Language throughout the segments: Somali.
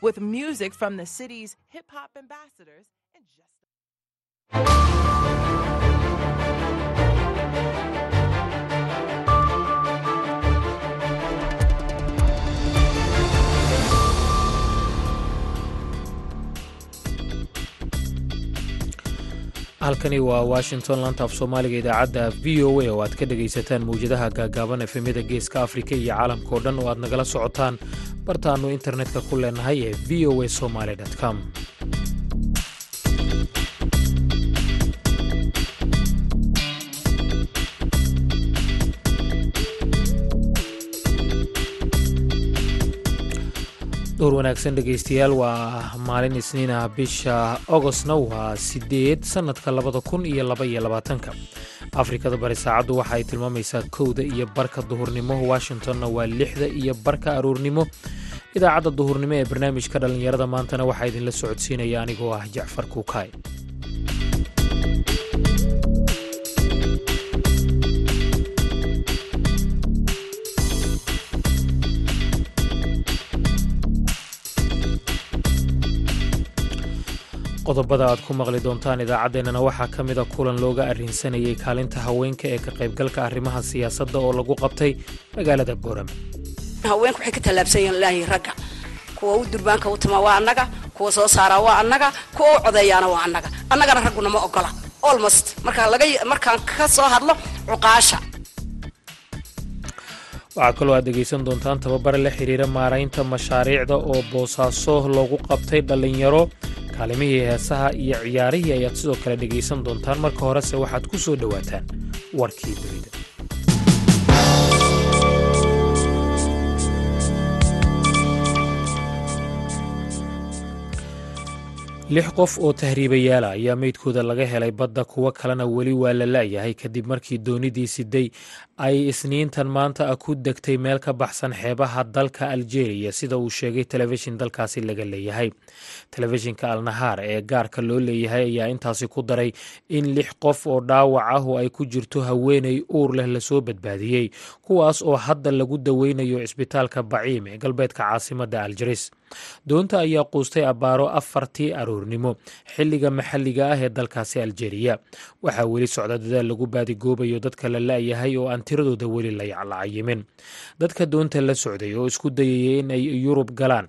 With music from the city's hip hop ambassadors and just halkani waa washington lanta af soomaaliga idaacadda v o a oo aad ka dhegaysataan mawjadaha gaagaaban efemyada geeska afrika iyo caalamkao dhan oo aad nagala socotaan. Bartaannu internetka ku leenahay ee v o a somaly com dhowr wanaagsan dhegaystayaal waa maalin isniinah bisha ogostna waa sideed sannadka labada kun iyo laba iyo labaatanka. Afrikada bari saacaddu waxa ay tilmaamaysaa kowda iyo barka duhurnimo washingtonna waa lixda iyo barka aroornimo. Idaacadda duhurnimo ee barnaamijka dhallinyarada maantana waxaa idinla socodsiinaya anigoo ah jacfar kuukaay qodobada aad ku maqli doontaan idaacaddeenana waxaa ka mida kulan looga arrinsanayay kaalinta haweenka ee ka qaybgalka arrimaha siyaasadda oo lagu qabtay magaalada boorame haweenku waxay ka tallaabsan yihiin ilaahay ragga kuwa u durbaanka u tuma waa annaga kuwa soo saaraa waa annaga kuwa u codeeyaana waa annaga. Annagana ragguna ma ogola. Olmost markaan laga markaan ka soo hadlo cuqaasha waxaa kaloo aad dhegaysan doontaan tababare la xiriira maaraynta mashaariicda oo boosaaso loogu qabtay dhallinyaro kaalimihii heesaha iyo ciyaarihii ayaad sidoo kale dhegaysan doontaan. Marka horese waxaad ku soo dhowaataan warkii dunida lix qof oo tahriibayaala ayaa meydkooda laga helay badda kuwo kalena weli waa la la'yahay kadib markii doonidii siday ay isniintan maanta ah ku degtay meel ka baxsan xeebaha dalka aljeeriya sida uu sheegay telefishin dalkaasi laga leeyahay. Telefishinka alnahaar ee gaarka loo leeyahay ayaa intaasi ku daray in lix qof oo dhaawac ah ay ku jirto haweenay uur leh la soo badbaadiyey kuwaas oo hadda lagu daweynayo cisbitaalka baciim ee galbeedka caasimadda aljaris doonta ayaa quustay abbaaro afartii aroornimo xilliga maxalliga ah ee dalkaasi aljeeriya waxaa weli socda dadaal lagu baadigoobayo dadka la la'yahay oo aan tiradooda weli la cayimin dadka doonta la socday oo isku dayaya in ay yurub galaan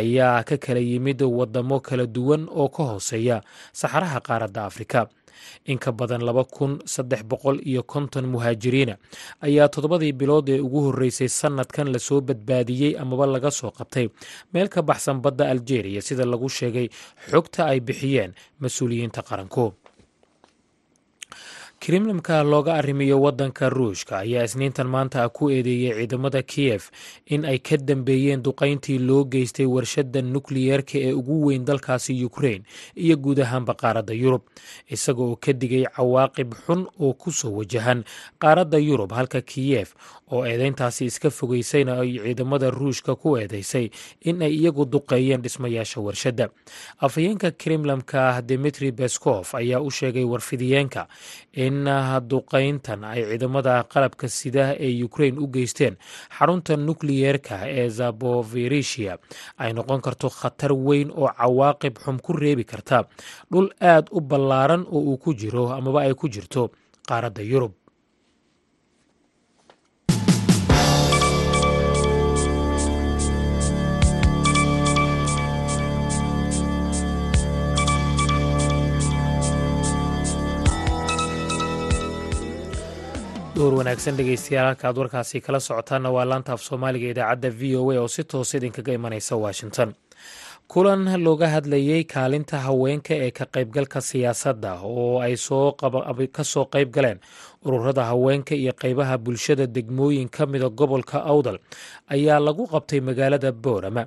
ayaa ka kala yimid wadamo kala duwan oo ka hooseeya saxaraha qaaradda afrika in ka badan laba kun saddex boqol iyo konton muhaajiriina ayaa toddobadii bilood ee ugu horreysay sannadkan la soo badbaadiyey amaba laga soo qabtay. Meel ka baxsan badda aljeeriya sida lagu sheegay xogta ay bixiyeen mas'uuliyiinta qaranku krimlimka looga arrimiyo waddanka ruushka ayaa isniintan maanta ku eedeeyey ciidamada kiyef in ay ka dambeeyeen duqayntii loo geystay warshadda nukliyeerka ee ugu weyn dalkaasi ukrein iyo guud ahaanba qaaradda yurub isaga oo ka digay cawaaqib xun oo ku soo wajahan. Qaaradda yurub halka kiyef oo eedeyntaasi iska fogeysayna ay ciidamada ruushka ku eedeysay in ay iyagu duqeeyeen dhismayaasha warshadda. Afhayeenka krimlamka dimitri beskof ayaa u sheegay warfidiyeenka in duqayntan ay ciidamada qalabka sida ee ukrein u geysteen xarunta nukliyeerka ee zabovirisia ay noqon karto khatar weyn oo cawaaqib xum ku reebi karta. Dhul aad u ballaaran oo uu ku jiro amaba ay ku jirto qaaradda yurub dhowr wanaagsan dhegaystayaal halka aad warkaasi kala socotaanna waa laanta af soomaaliga idaacadda v o a oo si toos idinkaga imanaysa washington. Kulan looga hadlayey kaalinta haweenka ee ka qaybgalka siyaasadda oo ay ka soo qayb galeen ururada haweenka iyo qaybaha bulshada degmooyin ka mida gobolka awdal ayaa lagu qabtay magaalada boorama.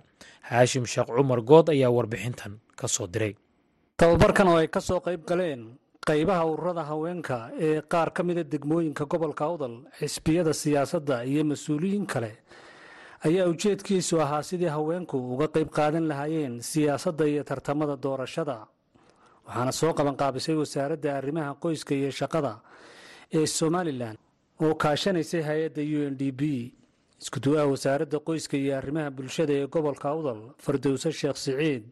Haashim sheekh cumar good ayaa warbixintan ka soo diray. Tababarkan oo ay ka soo qayb galeen qaybaha ururada haweenka ee qaar ka mida degmooyinka gobolka awdal xisbiyada siyaasadda iyo mas'uuliyiin kale ayaa ujeedkiisu ahaa sidii haweenku uga qayb qaadan lahaayeen siyaasadda iyo tartamada doorashada. Waxaana soo qabanqaabisay wasaaradda arrimaha qoyska iyo shaqada ee somalilan oo kaashanaysay hay'adda u n d b iskuduwaha wasaaradda qoyska iyo arrimaha bulshada ee gobolka awdal fardowse sheekh siciid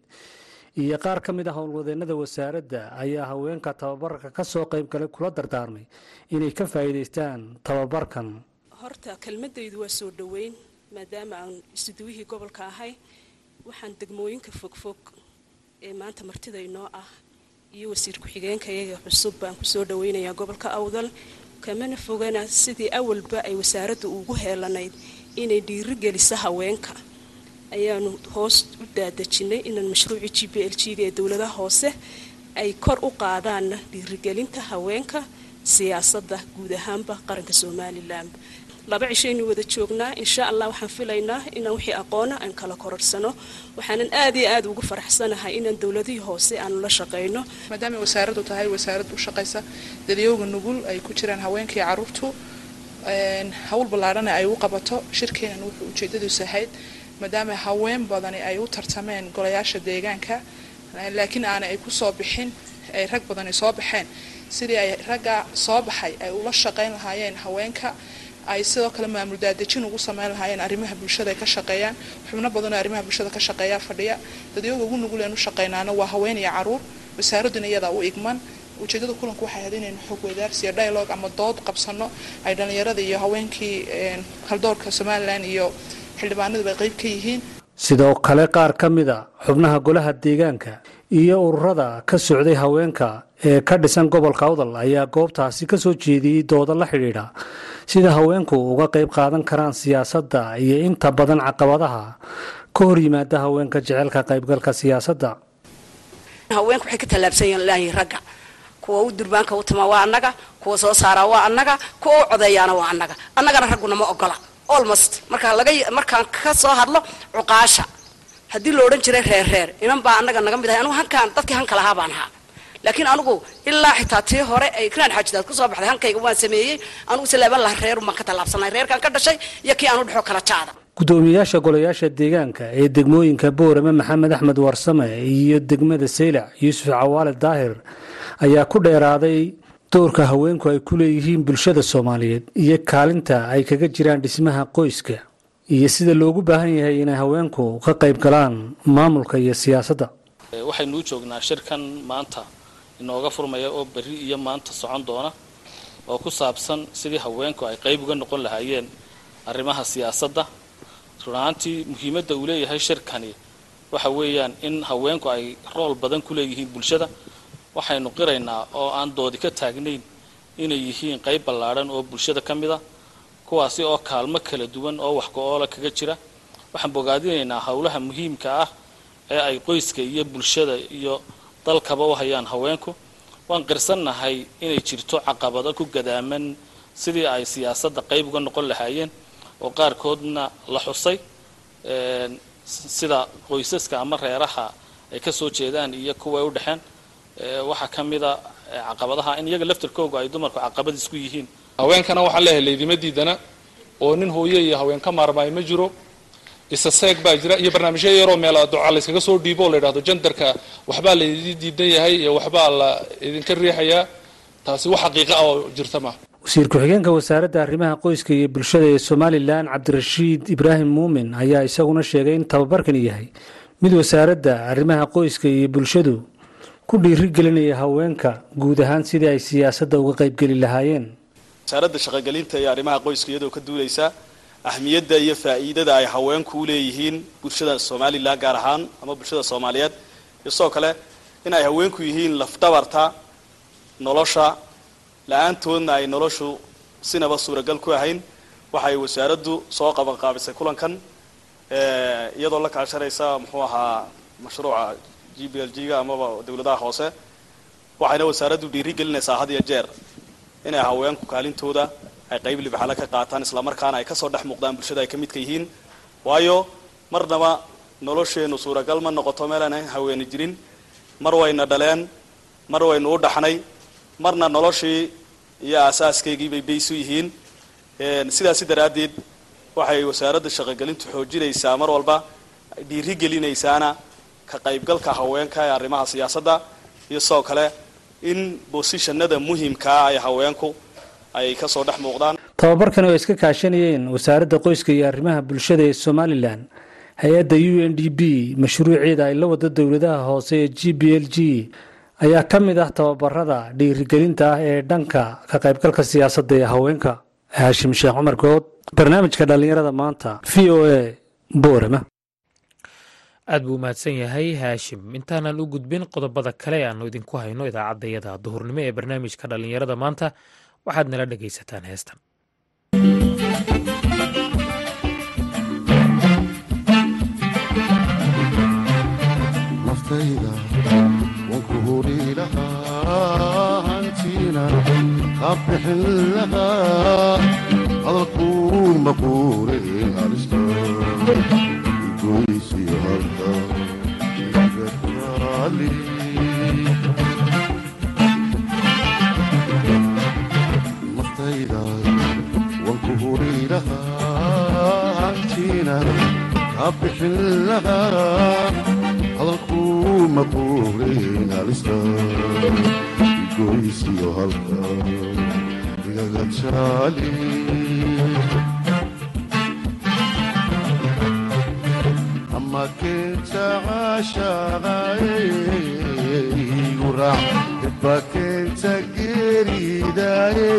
iyo qaar ka mid a howlwadeennada wasaaradda ayaa haweenka tababarka ka soo qayb galay kula dardaarmay inay ka faa'iidaystaan tababarkan. Horta kelmadaydu waa soo dhoweyn maadaama aan isduwihii gobolka ahay waxaan degmooyinka fogfog ee maanta martida inoo ah iyo wasiir ku-xigeenka iyaga cusub baan ku soo dhaweynayaa gobolka awdal. Kamana fogana sidii awalba ay wasaaradda ugu heelanayd inay dhiirigeliso haweenka ayaanu hoos u daadejinay inaan mashruucii g b l g-ga ee dowladaha hoose ay kor u qaadaanna dhiirigelinta haweenka siyaasadda guud ahaanba qaranka somalilan laba cishaynu wada joognaa. Insha allah waxaan filaynaa inaan wixii aqoona aan kala kororsano. Waxaanan aad iyo aad ugu faraxsanahay inaan dowladihii hoose aanu la shaqayno maadaama wasaaraddu tahay wasaarad u shaqaysa dadyooga nugul ay ku jiraan haweenkii caruurtu hawl ballaadhana ay u qabato shirkeenan wuxuu ujeedadiisu ahayd maadaama haween badani ay u tartameen golayaasha deegaanka laakiin aanay ay ku soo bixin ay rag badani soo baxeen. Sidii ay ragga soo baxay ay ula shaqayn lahaayeen haweenka ay sidoo kale maamul daadejin ugu sameyn lahaayeen arrimaha bulshada ay ka shaqeeyaan. Xubno badanoo arrimaha bulshada ka shaqeeyaa fadhiya. Dadyooga ugu nugul een u shaqaynaana waa haween iyo carruur. Wasaaradduna iyadaa u igman. Ujeedada kulanku waxay ahayd inaynu xog wadaarsiyo dialogue ama dood qabsano ay dhallinyarada iyo haweenkii haldoorka somalilan iyo xildhibaanaduba qayb ka yihiin sidoo kale qaar ka mid a xubnaha golaha deegaanka iyo ururada ka socday haweenka ee ka dhisan gobolka awdal ayaa goobtaasi ka soo jeediyey dooda la xidhiidha. Sida haweenku uga qayb qaadan karaan siyaasadda iyo inta badan caqabadaha ka hor yimaada haweenka jecelka qaybgalka siyaasadda. Haweenku waxay ka tallaabsan yihiin ragga kuwa u durbaanka u tuma waa annaga kuwa soo saaraa waa annaga kuwa u codeeyaana waa annaga. Annagana ragguna ma ogola almost. Markaa laga markaan ka soo hadlo cuqaasha. Haddii la odhan jiray reer reer inan baa annaga naga mid ahay anugu hankaan dadkii hanka lahaa baan ahaa. Laakiin anugu ilaa xitaa tii hore ay kiraan xaajidaad ku soo baxday hankayga waan sameeyey anugu salaaban laha reerun baan ka tallaabsanay reerkaan ka dhashay iyo kii aanu dhexo kala jaada gudoomiyaasha golayaasha deegaanka ee degmooyinka boorame maxamed axmed warsame iyo degmada saylac yuusuf cawaale daahir ayaa ku dheeraaday doorka haweenku ay ku leeyihiin bulshada soomaaliyeed iyo kaalinta ay kaga jiraan dhismaha qoyska iyo sida loogu baahan yahay inay haweenku ka qayb galaan maamulka iyo siyaasadda. Waxaynuu joognaa shirkan maanta inooga furmaya oo berri iyo maanta socon doona oo ku saabsan sidii haweenku ay qayb uga noqon lahaayeen arrimaha siyaasadda. Runahaantii muhiimadda uu leeyahay shirkani waxa weeyaan in haweenku ay rool badan ku leeyihiin bulshada waxaynu qiraynaa oo aan doodi ka taagnayn inay yihiin qayb ballaadhan oo bulshada ka mid a kuwaasi oo kaalmo kala duwan oo wax go-oola kaga jira. Waxaan bogaadinaynaa howlaha muhiimka ah ee ay qoyska iyo bulshada iyo dalkaba u hayaan haweenku. Waan qirsannahay inay jirto caqabado ku gadaaman sidii ay siyaasadda qayb uga noqon lahaayeen oo qaarkoodna la xusay sida qoysaska ama reeraha ay ka soo jeedaan iyo kuwa ay u dhexeen waxaa ka mida caqabadaha in iyaga laftarkooga ay dumarku caqabad isku yihiin. Haweenkana waxaan leeyahay laydima diidana. Oo nin hooye iyo haween ka maarmaayo ma jiro. Isa seeg baa jira iyo barnaamijyo yaroo meela duca layskaga soo dhiibo oo la yidhahdo jandarka waxbaa laydin diidan yahay iyo waxbaa la idinka riixayaa taasi wax xaqiiqa ah oo jirta maaha wasiir ku-xigeenka wasaaradda arrimaha qoyska iyo bulshada ee somalilan cabdirashiid ibraahim muumin ayaa isaguna sheegay in tababarkani yahay. Mid wasaaradda arrimaha qoyska iyo bulshadu ku dhiirigelinaya haweenka guud ahaan sidii ay siyaasadda uga qaybgeli lahaayeen. Wasaaradda shaqogelinta iyo arrimaha qoyska iyadoo ka duulaysa ahmiyadda iyo faa'iidada ay haweenku u leeyihiin bulshada somalilan gaar ahaan ama bulshada soomaaliyeed iyo sidoo kale in ay haweenku yihiin lafdhabarta nolosha la'aantoodna ay noloshu sinaba suuragal ku ahayn. Waxay wasaaraddu soo qabanqaabisay kulankan iyadoo la kaashanaysa muxuu ahaa mashruuca b l g-ga amaba dawladaha hoose waxayna wasaaraddu dhiirigelinaysaa had iyo jeer inay haweenku kaalintooda ay qayb libxalo ka qaataan islamarkaana ay ka soo dhex muuqdaan bulshada ay ka midka yihiin. Waayo marnaba nolosheennu suuragal ma noqoto meelaan haweeni jirin. Mar wayna dhaleen mar waynu u dhaxnay marna noloshii iyo aasaaskaygii bay baysu yihiin sidaasi daraaddeed waxay wasaaradda shaqogelintu xoojinaysaa mar walba dhiirigelinaysaana ka qaybgalka haweenka ee arrimaha siyaasadda iyo sidoo kale in bosishanada muhimkaa ay haweenku ay ka soo dhex muuqdaan. Tababarkani oo iska kaashanayeen wasaaradda qoyska iyo arrimaha bulshada ee somalilan hay'adda u n d b mashruuceeda ay la wada dowladaha hoose ee g b l g ayaa ka mid ah tababarada dhiirigelinta ah ee dhanka ka qaybgalka siyaasadda ee haweenka. Haashim sheekh cumar good barnaamijka dhallinyarada maanta v o a boorama aad buu umahadsan yahay haashim. Intaanan u gudbin qodobada kale aanu idinku hayno idaacaddayada duhurnimo ee barnaamijka dhallinyarada maanta. Waxaad nala dhegaysataan heestan halista goysiyo halka gataali naftayda waan ku huri lahaa hantiina kaa bixin lahaa hadalkuu maquurin halista goysiyo halka igaga jaali ama keenta caashaqayigu raac dibba keenta geeridaaye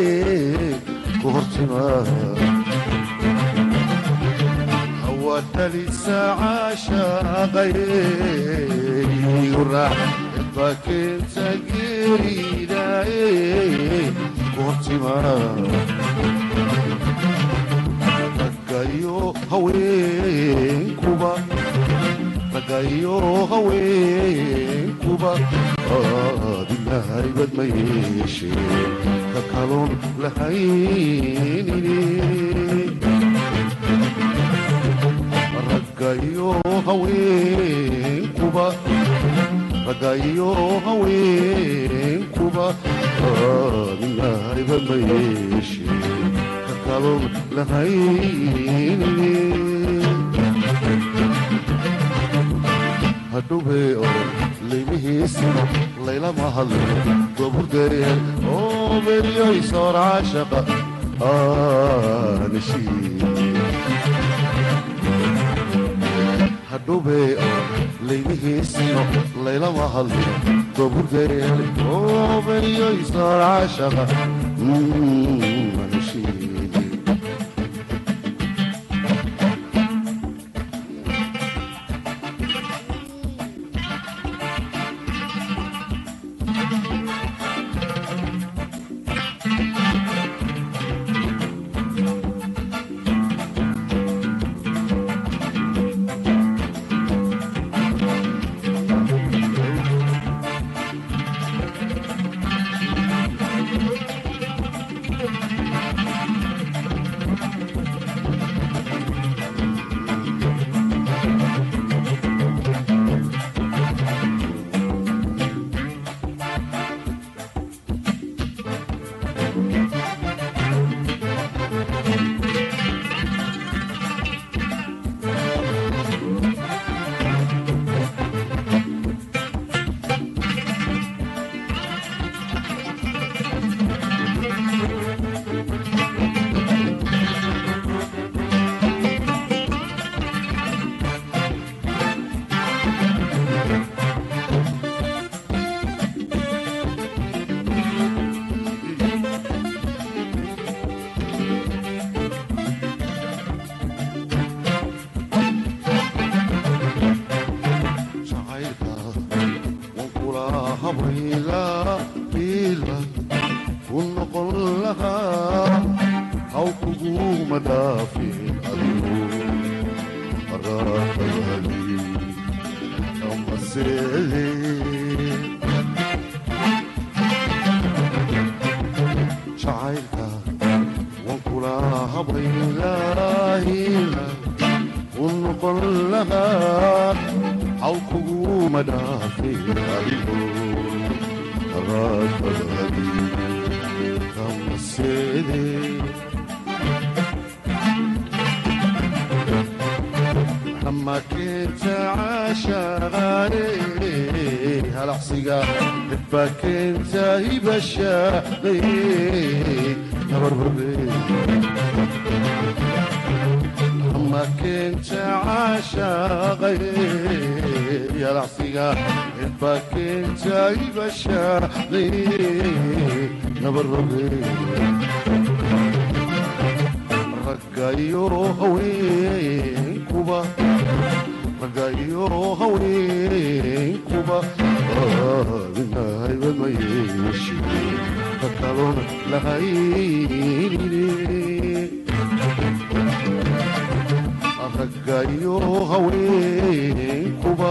ku hortimaa wadalisa caashaqayigu raac dibba keenta geeridaaye ku hortimaa raggayo haweenkuba raggayo haweenkuba adilahaybad ma yeeshee ka kaloon lahaynine raggayo haweenkuba raggayo haweenkuba adilahaybad ma yeeshee ka kaloon lahaynine hadhowbee oo laymihiisina laylama hadlo goburdeer oo beryoy soor caashaqa aanashii hadhowbee oo laymihiisina laylama hadlo goburdeer oo beryoy soor ma keenta caashaqay yalacsiga cidba keentaybashaqay nabarroge raggayo haweenkuba raggayo haweenkuba nahaybadmayeeshi kakaloona lahaynine raggayo haweenkuba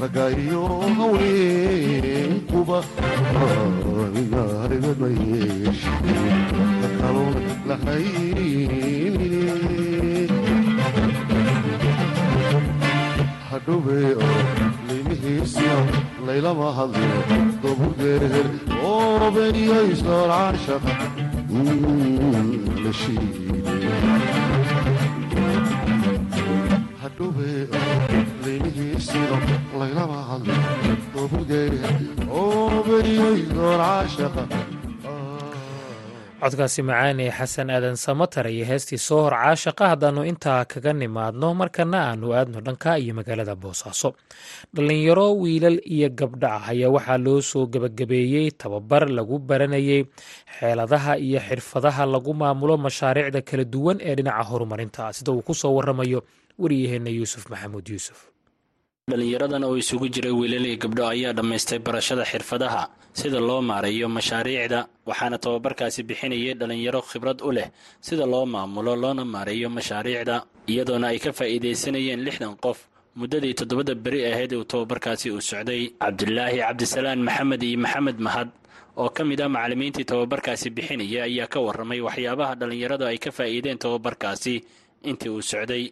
raggayo haweenkuba aabinahaybad ma yeeshi kakaloona laymihiisna laylama hadlo doburgeer oo beniyaysoon caashaqa la shiide hadhowe oo laymihiisna laylama hadlo doburgeer oo beniyaysoon caashaqa codkaasi macaan ee xasan aadan samatar iyo heestii soo hor caashaqa haddaannu intaa kaga nimaadno markana aanu aadno dhanka iyo magaalada boosaaso. Dhallinyaro wiilal iyo gabdha ah ayaa waxaa loo soo gebagabeeyey tababar lagu baranayay xeeladaha iyo xirfadaha lagu maamulo mashaariicda kala duwan ee dhinaca horumarinta sida uu ku soo waramayo wariyaheenna yuusuf maxamuud yuusuf dhallinyaradan oo isugu jiray wiilal iyo gabdho ayaa dhammaystay barashada xirfadaha sida loo maareeyo mashaariicda waxaana tababarkaasi bixinayay dhallinyaro khibrad u leh sida loo maamulo loona maareeyo mashaariicda iyadoona ay ka faa'iidaysanayeen lixdan qof. Muddadii toddobada beri ahayd uu tababarkaasi uu socday cabdulaahi cabdisalaan maxamed iyo maxamed mahad oo ka mid ah macallimiintii tababarkaasi bixinaya ayaa ka warramay waxyaabaha dhallinyaradu ay ka faa'iideen tababarkaasi intii uu socday.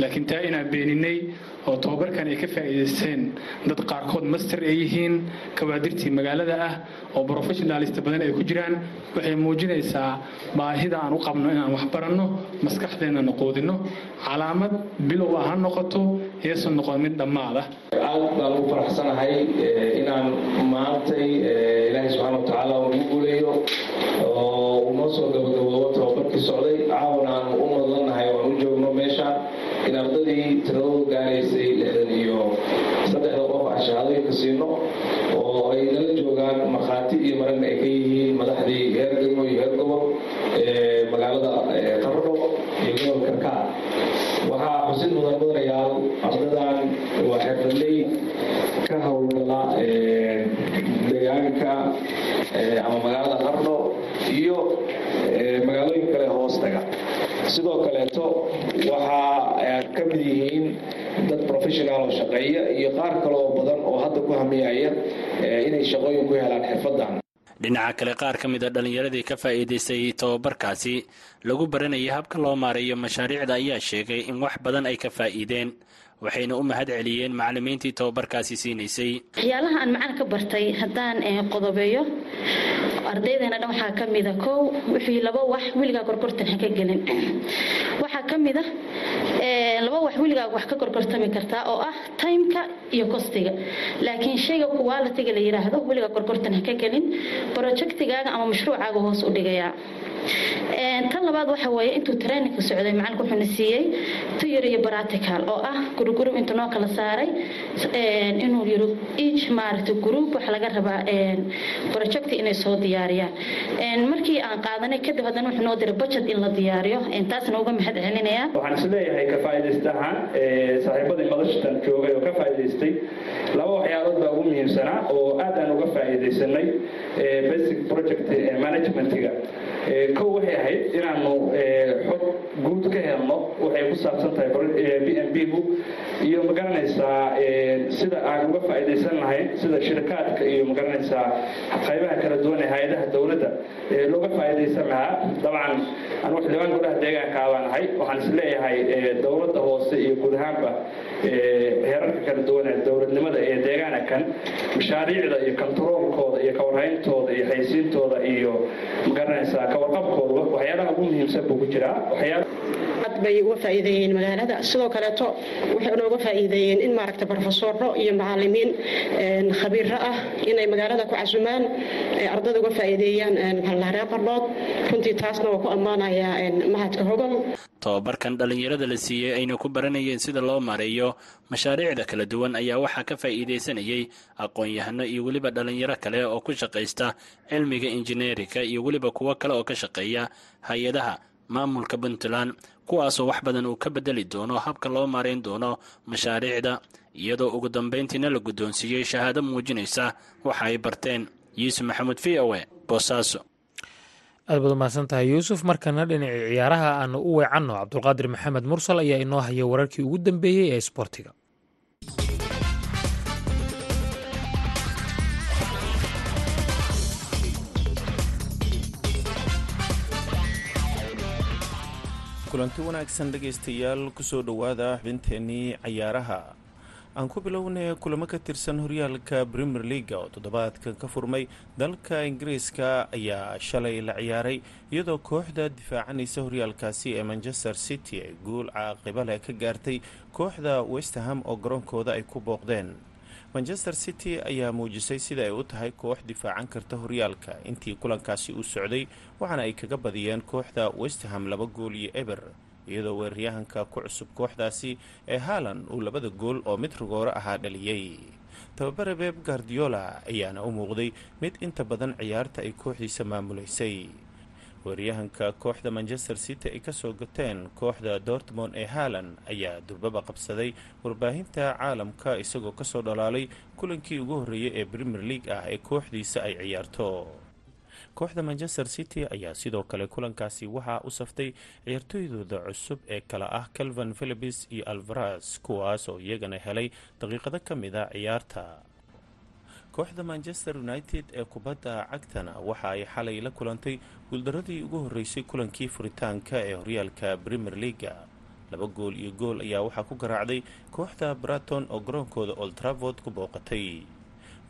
Laakiin taa inaan beeninay oo tababarkan ay ka faa'iidaysteen dad qaarkood master ay yihiin kawaadirtii magaalada ah oo brofessionalist badan ay ku jiraan waxay muujinaysaa baahida aan u qabno inaan wax baranno maskaxdeennana quudinno calaamad bilow ah ha noqoto heesan noqon mid dhammaada aad baan ugu faraxsanahay inaan maantay ilaahay subxaana watacaala ugu guuleeyo oo unoo soo gabagaboobo tababarkii socday caawana aan u madlanahay oo aan u joogno meesha in ardadii tiradoodu gaaraysay lixdan iyo saddexda qof aan shahaadooyinka siino oo ay nala joogaan maragna ay ka yihiin madaxdii heer degmo iyo heer gobol ee magaalada qarno iyo gobolka karkaar waxaa xusid mudan mudanayaal ardadan waa xirfadley ka howlgala deegaanka ama magaalada qarno iyo magaalooyin kale hoostaga sidoo kaleeto waxaa ka mid yihiin dad professional oo shaqeeya iyo qaar kale oo badan oo hadda ku hamiyaya inay shaqooyin ku helaan xirfadan dhinaca kale qaar ka mid a dhallinyaradii ka faa'iidaystay tababarkaasi lagu baranayay habka loo maareeyo mashaariicda ayaa sheegay in wax badan ay ka faa'iideen waxayna u mahad celiyeen macallimiintii tababarkaasi siinaysay. Waxyaalaha aan macana ka bartay haddaan qodobeeyo ardaydeena dhan waxaa ka mida kow wixii laba wax weligaa gorgortan ha ka gelin. Waxaa ka mida laba wax weligaa wax ka gorgortami kartaa oo ah timeka iyo kostiga laakiin shayga qualitiga la yiraahdo weligaa gorgortan ha ka gelin projectigaaga ama mashruucaaga hoos u dhigayaa tan labaad waxa weeye intuu traininka socday macalinku wuxuuna siiyey tuyar iyo practical oo ah gurugurub noo kala saaray inuu yiri each maaragtay group waxa laga rabaa project inay soo diyaariyaan. Markii aan qaadanay kadib haddana wuxuu noo diray budget in la diyaariyo. Taasna uga mahad celinaya. Waxaan is leeyahay ka faa'iidaysta ahaan saaxiibadii madashtan joogay oo ka faa'iidaystay laba waxyaalood baa ugu muhiimsanaa oo aad aan uga faa'iidaysanay basic project managementiga kow waxay ahayd inaanu xog guud ka helno waxay ku saabsan tahay b n b gu iyo ma garanaysaa sida aan uga faa'iidaysan lahayn sida shirkaadka iyo ma garanaysaa qaybaha kala duwan ee hay'adaha dowladda looga faa'iidaysan lahaa. Dabcan anugu xildhibaan golaha deegaanka baan ahay waxaan is dowladda hoose iyo guud ahaanba heerarka kala duwan ee dowladnimada ee deegaanakan mashaariicda iyo kontaroolkooda iyo kawarhayntooda iyo xaysiintooda iyo ma garanaysaa kawarqabkooda waxyaalaha ugu muhiimsan buu ku jiraa aad bay uga faa'iideeyeen magaalada. Sidoo kaleeto waxay nooga faa'iideeyeen in maaragta barofesoro tababaro iyo macalimiin khabiiro ah inay magaalada ku casumaan ardada uga faa'iideeyaan reer qardhood runtii taasna waa ku ammaanayaa mahadka hogol. Tobabarkan dhallinyarada la siiyey ayna ku baranayeen sida loo maareeyo mashaariicda kala duwan ayaa waxaa ka faa'iidaysanayay aqoon-yahano iyo weliba dhallinyaro kale oo ku shaqaysta cilmiga injineerinka iyo weliba kuwo kale oo ka shaqeeya hay'adaha maamulka puntland kuwaasoo wax badan uu ka bedeli doono habka loo maarayn doono mashaariicda iyadoo ugu dambayntiina la guddoonsiiyey shahaado muujinaysa waxa ay barteen. Yuusuf maxamuud v o e boosaaso aad baad umahadsan tahay yuusuf. Markana dhinacii ciyaaraha aanu u weecanno cabdulqaadir maxamed mursal ayaa inoo haya wararkii ugu dambeeyey ee isboortiga kulanti wanaagsan dhegaystayaal ku soo dhowaada xubinteennii cayaaraha. Aan ku bilownay kulamo ka tirsan horyaalka premier leaga oo toddobaadkan ka furmay dalka ingiriiska ayaa shalay la ciyaaray iyadoo kooxda difaacanaysa horyaalkaasi ee manchester city ay guul caaqiba leh ka gaartay kooxda westerham oo garoonkooda ay ku booqdeen manchester city ayaa muujisay sida ay u tahay koox difaacan karta horyaalka. Intii kulankaasi uu socday waxaana ay kaga badiyeen kooxda westerham laba gool iyo eber iyadoo weeraryahanka ku cusub kooxdaasi ee haalan uu labada gool oo mid rigooro ahaa dhaliyey tababare beb gardiola ayaana u muuqday mid inta badan ciyaarta ay kooxdiisa maamulaysay weeraryahanka kooxda manchester city ay ka soo gateen kooxda dortmond ee haalan ayaa durbaba qabsaday warbaahinta caalamka isagoo ka soo dhalaalay kulankii ugu horreeyay ee premier league ah ee kooxdiisa ay ciyaarto. Kooxda manchester city ayaa sidoo kale kulankaasi waxaa u saftay ciyaartooydooda cusub ee kala ah calvin philibis iyo alvaras kuwaas oo iyagana helay daqiiqado ka mid a ciyaarta kooxda manchester united ee kubadda cagtana waxa ay xalay la kulantay guuldaradii ugu horreysay kulankii furitaanka ee horyaalka premier leaga laba gool iyo gool ayaa waxaa ku garaacday kooxda braton oo garoonkooda old ku booqatay.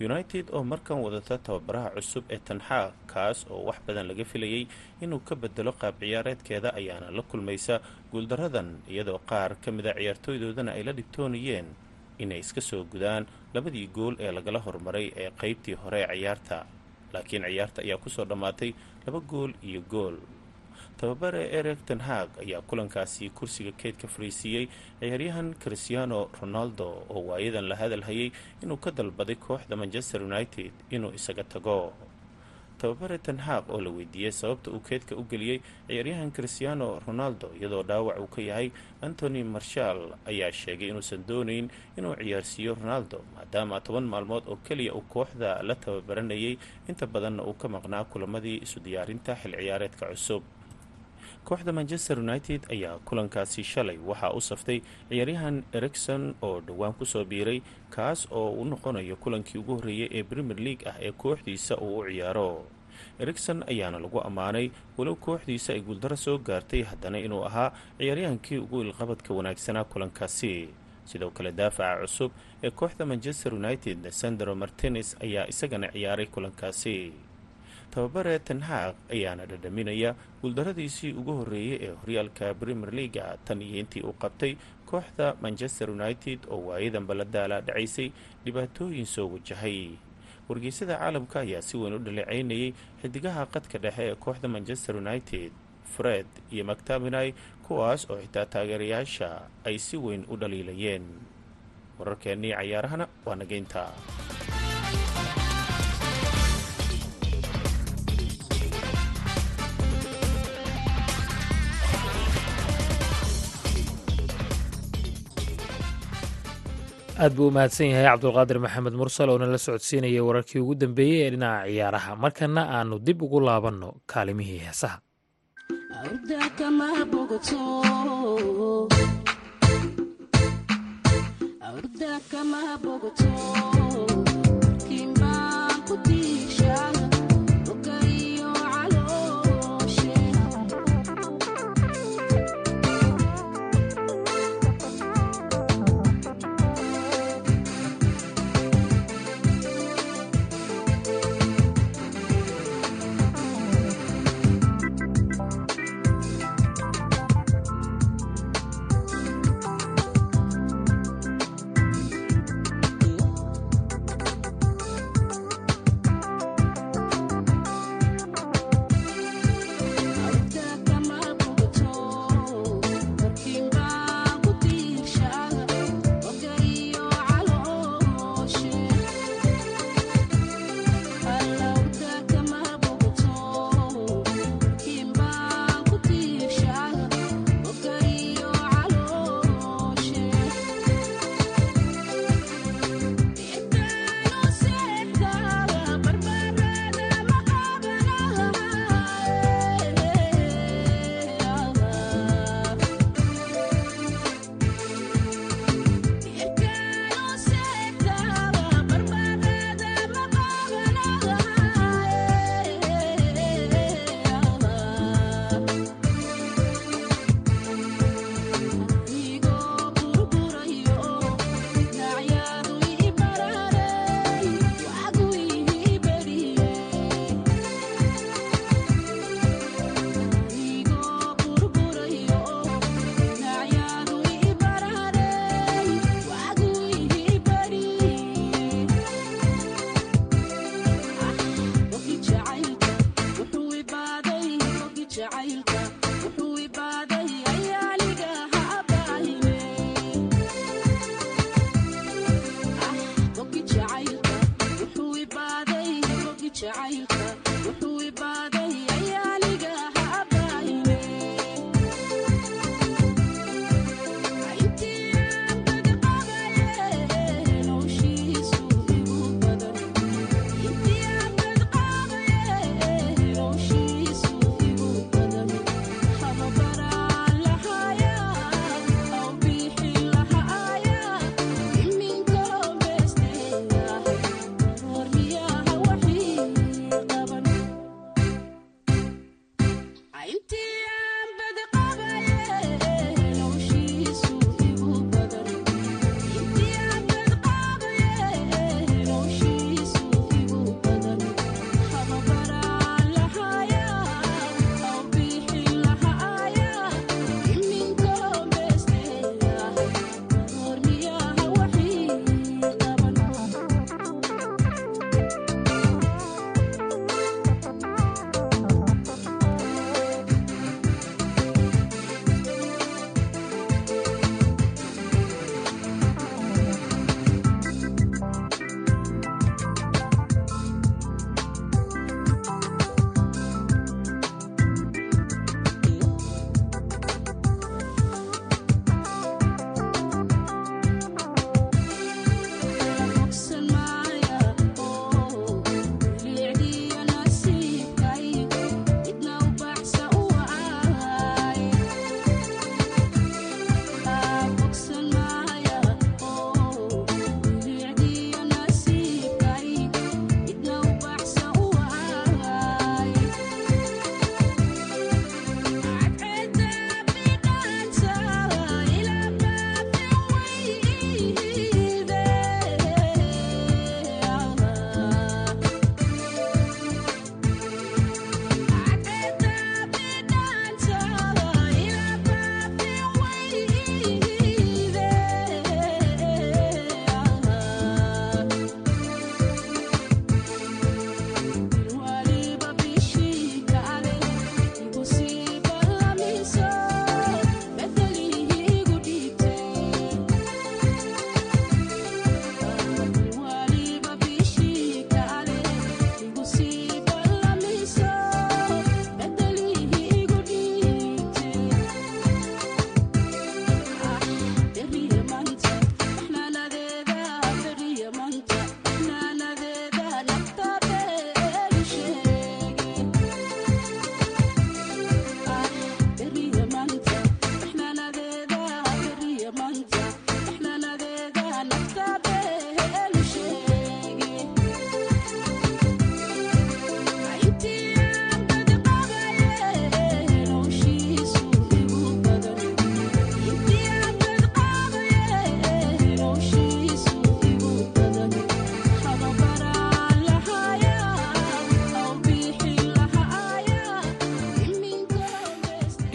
United oo markan wadata tababaraha cusub ee tanxaaq kaas oo wax badan laga filayay inuu ka bedelo qaab ciyaareedkeeda ayaana la kulmaysa guuldaradan iyadoo qaar ka mida ciyaartooydoodana ay la dhibtoonayeen inay iska soo gudaan labadii gool ee lagala hormaray ee qeybtii hore ee ciyaarta laakiin ciyaarta ayaa ku soo dhammaatay laba gool iyo gool. Tababare ereg tenhaag ayaa kulankaasi kursiga keyd ka fariisiiyey ciyaaryahan christiano ronaldo oo waayadan la hadal hayay inuu ka dalbaday kooxda manchester united inuu isaga tago tababare tenhaaq oo la weydiiyey sababta uu keedka u geliyey ciyaaryahan christiano ronaldo iyadoo dhaawac uu ka yahay antony marshall ayaa sheegay inuusan doonayn inuu ciyaarsiiyo ronaldo maadaama toban maalmood oo keliya uu kooxda la tababaranayay. Inta badanna uu ka maqnaa kulamadii isu diyaarinta xil ciyaareedka cusub kooxda manchester united ayaa kulankaasi shalay. Waxaa u saftay ciyaaryahan ericson oo dhowaan ku soo biiray kaas oo u noqonayo kulankii ugu horreeyay ee premier league ah ee kooxdiisa uu u ciyaaro. Ericson ayaana lagu ammaanay walow kooxdiisa ay guuldaro soo gaartay haddana inuu ahaa ciyaaryahankii ugu ilqabadka wanaagsanaa kulankaasi. Sidoo kale daafaca cusub ee kooxda manchester united sandro martines ayaa isagana ciyaaray kulankaasi tababare tenhaaq ayaana dhadhaminaya. Guuldaradiisii ugu horreeyay ee horyaalka premier leaga tan iyo intii uu qabtay kooxda manchester united oo waayadanba la dhacaysay dhibaatooyin soo wajahay. Wargeysyada caalamka ayaa si weyn u dhaleeceynayay xidigaha qadka dhexe ee kooxda manchester united fred iyo mactaminai kuwaas oo xitaa taageerayaasha ay si weyn u dhaliilayeen. Wararkeennii cayaarahana waa nageynta aad buu u mahadsan yahay cabdulqaadir maxamed mursal oo nala socodsiinayay wararkii ugu dambeeyey ee dhinaca ciyaaraha. Markana aanu dib ugu laabanno kaalimihii heesaha.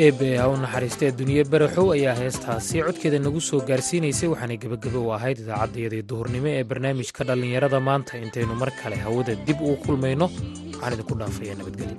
Eebe ha u naxariista ee duniye baraxow ayaa heestaasi codkeeda nagu soo gaarsiinaysay waxaanay gebagabo u ahayd idaacaddayadii duhurnimo ee barnaamijka dhallinyarada maanta intaynu mar kale hawada dib ugu kulmayno waxaan idinku dhaafaya nabadgelyo